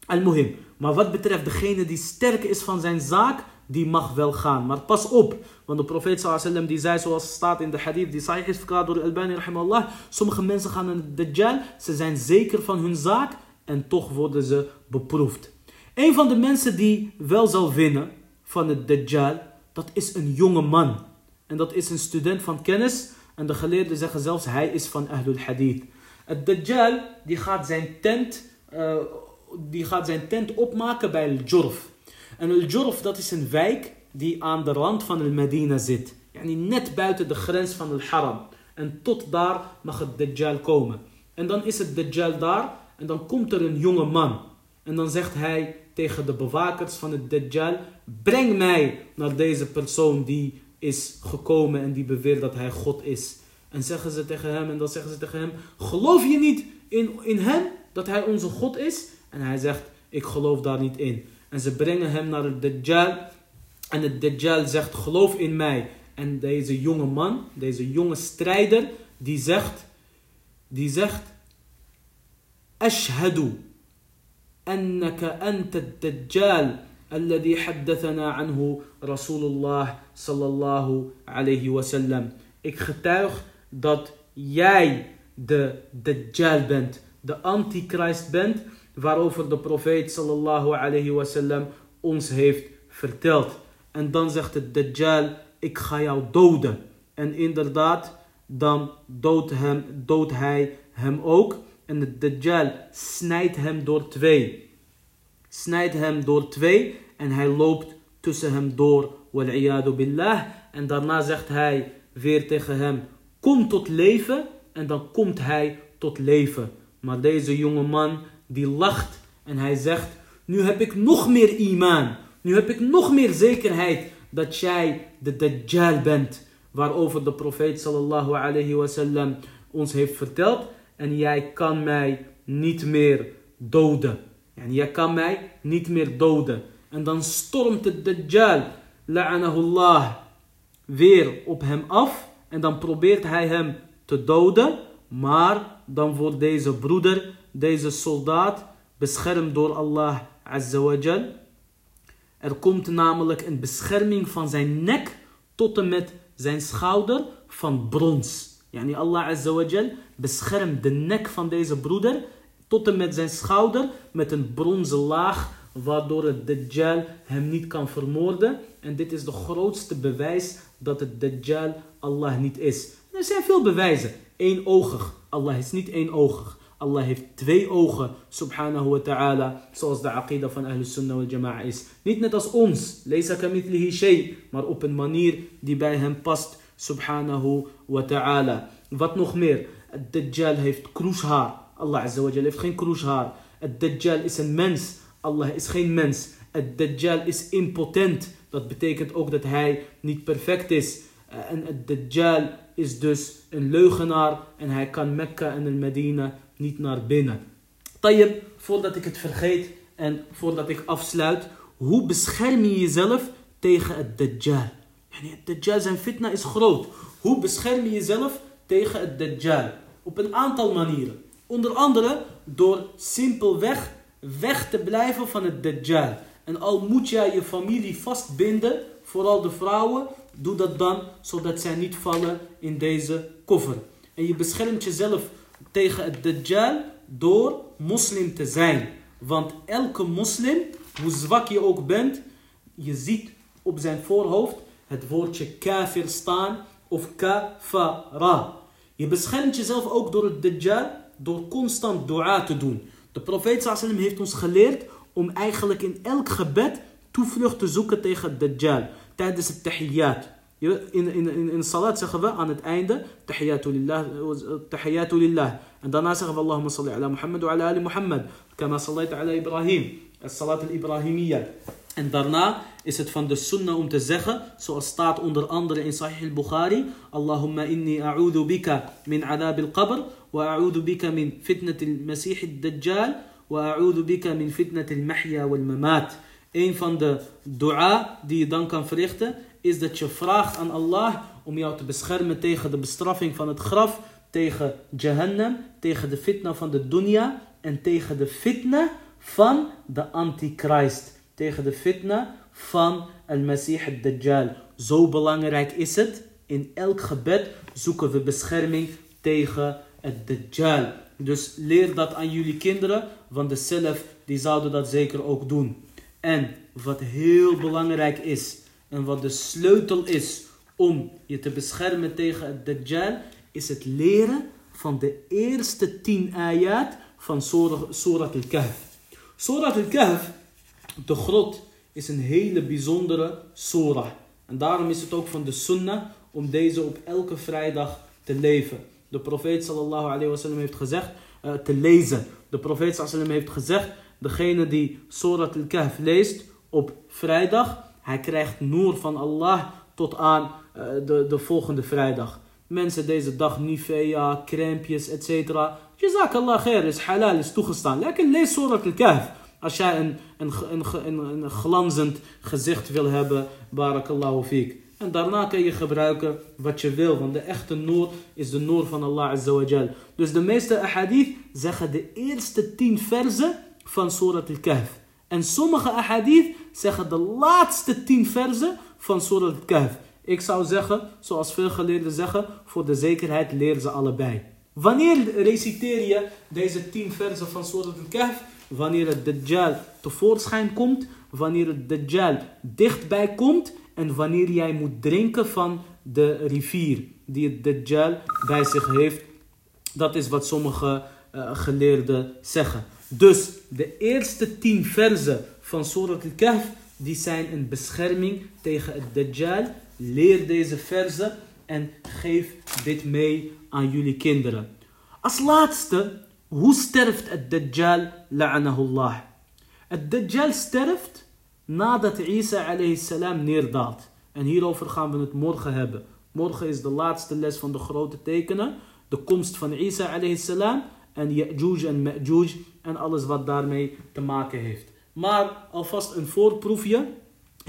Al-Muhim. Maar wat betreft degene die sterk is van zijn zaak, die mag wel gaan. Maar pas op, want de profeet sallam die zei zoals staat in de hadith die sahih is verklaard door Al-Bani rahimallah. Sommige mensen gaan naar de Dajjal, ze zijn zeker van hun zaak en toch worden ze beproefd. Een van de mensen die wel zal winnen van het Dajjal, dat is een jonge man. En dat is een student van kennis. En de geleerden zeggen zelfs hij is van Ahlul Hadith. Het Dajjal die gaat zijn tent, uh, die gaat zijn tent opmaken bij Al-Jurf. En Al-Jurf dat is een wijk die aan de rand van Al-Medina zit. Yani net buiten de grens van Al-Haram. En tot daar mag het Dajjal komen. En dan is het Dajjal daar En dan komt er een jonge man. En dan zegt hij tegen de bewakers van het Dajjal: Breng mij naar deze persoon die is gekomen en die beweert dat hij God is. En zeggen ze tegen hem, en dan zeggen ze tegen hem: Geloof je niet in, in hem dat hij onze God is? En hij zegt: Ik geloof daar niet in. En ze brengen hem naar het Dajjal. En het Dajjal zegt: Geloof in mij. En deze jonge man, deze jonge strijder, die zegt: Die zegt: Ashhadu أنك أنت الدجال الذي حدثنا عنه رسول الله صلى الله عليه وسلم Ik getuig dat jij de Dajjal bent, de Antichrist bent, waarover de profeet sallallahu alayhi wasallam ons heeft verteld. En dan zegt de Dajjal, ik ga jou doden. En inderdaad, dan doodt, hem, hij hem ook. En de Dajjal snijdt hem door twee. Snijdt hem door twee en hij loopt tussen hem door. Billah. En daarna zegt hij weer tegen hem, kom tot leven. En dan komt hij tot leven. Maar deze jonge man die lacht en hij zegt, nu heb ik nog meer imaan. Nu heb ik nog meer zekerheid dat jij de Dajjal bent. Waarover de profeet sallallahu alayhi wasallam ons heeft verteld. En jij kan mij niet meer doden. En jij kan mij niet meer doden. En dan stormt de Dajjal, la'anahullah, weer op hem af. En dan probeert hij hem te doden. Maar dan wordt deze broeder, deze soldaat, beschermd door Allah Azza wa Jal. Er komt namelijk een bescherming van zijn nek tot en met zijn schouder van brons. Yani Allah Azza wa Jal beschermt de nek van deze broeder tot en met zijn schouder met een bronzen laag waardoor het Dajjal hem niet kan vermoorden. En dit is de grootste bewijs dat het Dajjal Allah niet is. Er zijn veel bewijzen. Eenoogig. Allah is niet éénogig. Allah heeft twee ogen, subhanahu wa ta'ala, zoals de aqidah van Ahlus Sunnah wal Jama'a is. Niet net als ons, laysa kamithlihi shay, maar op een manier die bij hem past, subhanahu wa ta'ala. Wat nog meer? Het Dajjal heeft kroeshaar. Allah azza heeft geen kroeshaar. Het Dajjal is een mens. Allah is geen mens. Het Dajjal is impotent. Dat betekent ook dat hij niet perfect is. En het Dajjal is dus een leugenaar en hij kan Mekka en Medina niet naar binnen. Tayyib, voordat ik het vergeet en voordat ik afsluit, hoe bescherm je jezelf tegen het Dajjal? Het Dajjal zijn fitna is groot. Hoe bescherm je jezelf tegen het Dajjal? Op een aantal manieren. Onder andere door simpelweg weg te blijven van het Dajjal. En al moet jij je familie vastbinden, vooral de vrouwen, doe dat dan zodat zij niet vallen in deze koffer. En je beschermt jezelf tegen het Dajjal door moslim te zijn. Want elke moslim, hoe zwak je ook bent, je ziet op zijn voorhoofd het woordje kafir staan of kafara. Je beschermt jezelf ook door het Dajjal door constant dua te doen. De profeet sallam heeft ons geleerd om eigenlijk in elk gebed toevlucht te zoeken tegen Dajjal tijdens het tahiyyat. In, in, in, in salat zeggen we aan het einde tahiyyatu lillah, tahiyyatu lillah. En daarna zeggen we Allahumma salli ala Muhammad wa ala ali Muhammad. Kama sallaita ala Ibrahim. Salat al-Ibrahimiyya. En daarna is het van de sunnah om te zeggen, zoals staat onder andere in Sahih al-Bukhari, Allahumma inni a'udhu bika min adab al-qabr, wa a'udhu bika min fitnat al-Masih al-Dajjal, wa a'udhu bika min fitnat al-Mahya wal-Mamat. Een van de dua die je dan kan verrichten, is dat je vraagt aan Allah om jou te beschermen tegen de bestraffing van het graf, tegen Jahannam, tegen de fitna van de dunya en tegen de fitna van de antichrist. Tegen de fitna van al-Masih al-Dajjal. Zo belangrijk is het. In elk gebed zoeken we bescherming tegen het Dajjal. Dus leer dat aan jullie kinderen, want de zelf die zouden dat zeker ook doen. En wat heel belangrijk is en wat de sleutel is om je te beschermen tegen het Dajjal, is het leren van de eerste tien ayat van Surat al-Kahf. Surat al-Kahf, de grot, is een hele bijzondere surah. En daarom is het ook van de sunnah om deze op elke vrijdag te leven. De profeet sallallahu alayhi heeft gezegd, eh, te lezen. De profeet sallam heeft gezegd, degene die Surat al-Kahf leest op vrijdag, hij krijgt noor van Allah tot aan uh, de, de volgende vrijdag. Mensen deze dag Nivea, crèmpjes, etc. Jazakallah khair, is halal, is toegestaan. Lekker lees Surat al-Kahf. Als jij een, een, een, een, glanzend gezicht wil hebben, barakallahu fiek. En daarna kan je gebruiken wat je wil. Want de echte noor is de noor van Allah Azza Dus de meeste ahadith zeggen de eerste tien verzen van Surat al-Kahf. En sommige ahadith zeggen de laatste tien verzen van Surat al-Kahf. Ik zou zeggen, zoals veel geleerden zeggen, voor de zekerheid leren ze allebei. Wanneer reciteer je deze tien versen van Surat al-Kahf? Wanneer het Dajjal tevoorschijn komt, wanneer het Dajjal dichtbij komt en wanneer jij moet drinken van de rivier die het Dajjal bij zich heeft. Dat is wat sommige uh, geleerden zeggen. Dus de eerste tien versen van Surat al-Kahf, die zijn een bescherming tegen het Dajjal. Leer deze versen en geef dit mee aan jullie kinderen. Als laatste, hoe sterft het Dajjal, la'anahullah? Het Dajjal sterft nadat Isa alayhi neerdaalt. En hierover gaan we het morgen hebben. Morgen is de laatste les van de grote tekenen. De komst van Isa alayhi en Ya'juj en Ma'juj en alles wat daarmee te maken heeft. Maar alvast een voorproefje.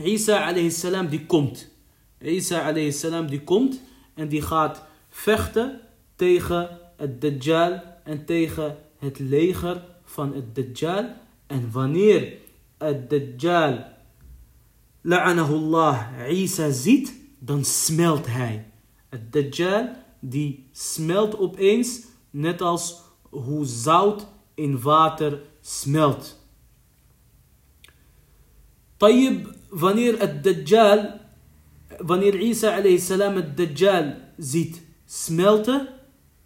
Isa alayhi salam die komt. Isa alayhi salam die komt en die gaat vechten tegen het Dajjal en tegen het leger van het Dajjal. En wanneer het Dajjal, la'anahullah, Isa ziet, dan smelt hij. Het Dajjal die smelt opeens, net als hoe zout in water smelt. Tayyib, wanneer het Dajjal, wanneer Isa alayhi salam het Dajjal ziet smelten,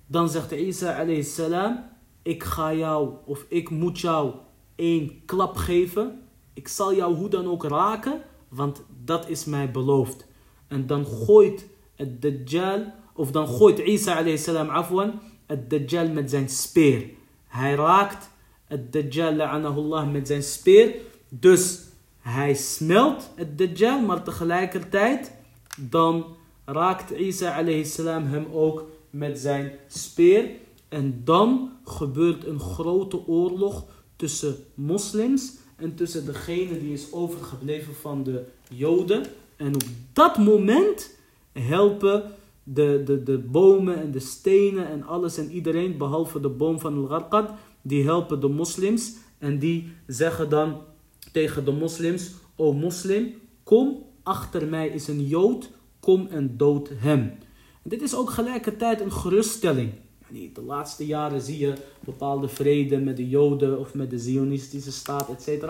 dan zegt Isa alayhi salam, ik ga jou of ik moet jou één klap geven. Ik zal jou hoe dan ook raken, want dat is mij beloofd. En dan gooit het Dajjal, of dan gooit Isa alayhi salam afwan, het Dajjal met zijn speer. Hij raakt het Dajjal la'anahullah met zijn speer. Dus hij smelt het Dajjal, maar tegelijkertijd dan raakt Isa alayhi salam hem ook met zijn speer. En dan gebeurt een grote oorlog tussen moslims en tussen degene die is overgebleven van de joden. En op dat moment helpen de, de, de bomen en de stenen en alles en iedereen, behalve de boom van Al-Gharqad, die helpen de moslims. En die zeggen dan tegen de moslims, o moslim, kom, achter mij is een jood, kom en dood hem. Dit is ook gelijkertijd een geruststelling. De laatste jaren zie je bepaalde vrede met de Joden of met de Zionistische staat, etc.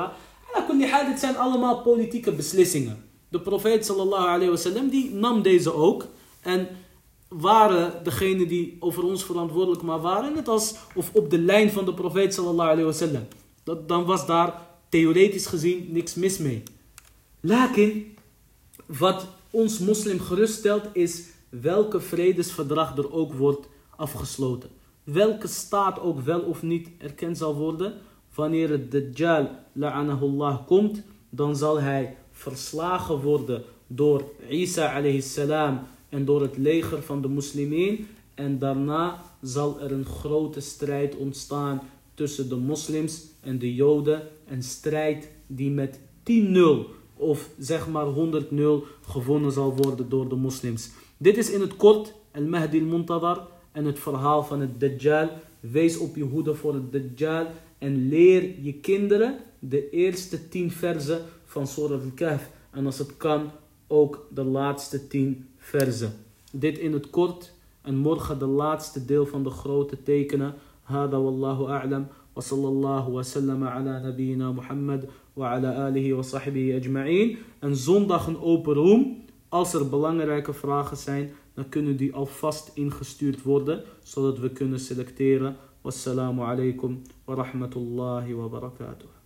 En dit zijn allemaal politieke beslissingen. De profeet sallallahu alayhi die nam deze ook. En waren degene die over ons verantwoordelijk maar waren, net als of op de lijn van de profeet sallallahu alayhi wasallam. Dan was daar theoretisch gezien niks mis mee. Lakin, wat ons moslim geruststelt is welke vredesverdrag er ook wordt afgesloten. Welke staat ook wel of niet erkend zal worden, wanneer het Dajjal la'anahullah komt, dan zal hij verslagen worden door Isa alayhi salam en door het leger van de moslimin. En daarna zal er een grote strijd ontstaan tussen de moslims en de joden. Een strijd die met 10-0 of zeg maar 100-0 gewonnen zal worden door de moslims. Dit is in het kort Al-Mahdi al-Muntadar en het verhaal van het Dajjal. Wees op je hoede voor het Dajjal en leer je kinderen de eerste 10 versen van Surah Al-Kahf. En als het kan ook de laatste 10 versen. Dit in het kort en morgen de laatste deel van de grote tekenen. Hada wallahu a'lam. Wa sallallahu wa sallam ala nabiyyina Muhammad wa ala alihi wa sahbihi ajma'in. En zondag een open room. Als er belangrijke vragen zijn, dan kunnen die alvast ingestuurd worden, zodat we kunnen selecteren. Wassalamu alaikum wa rahmatullahi wa barakatuh.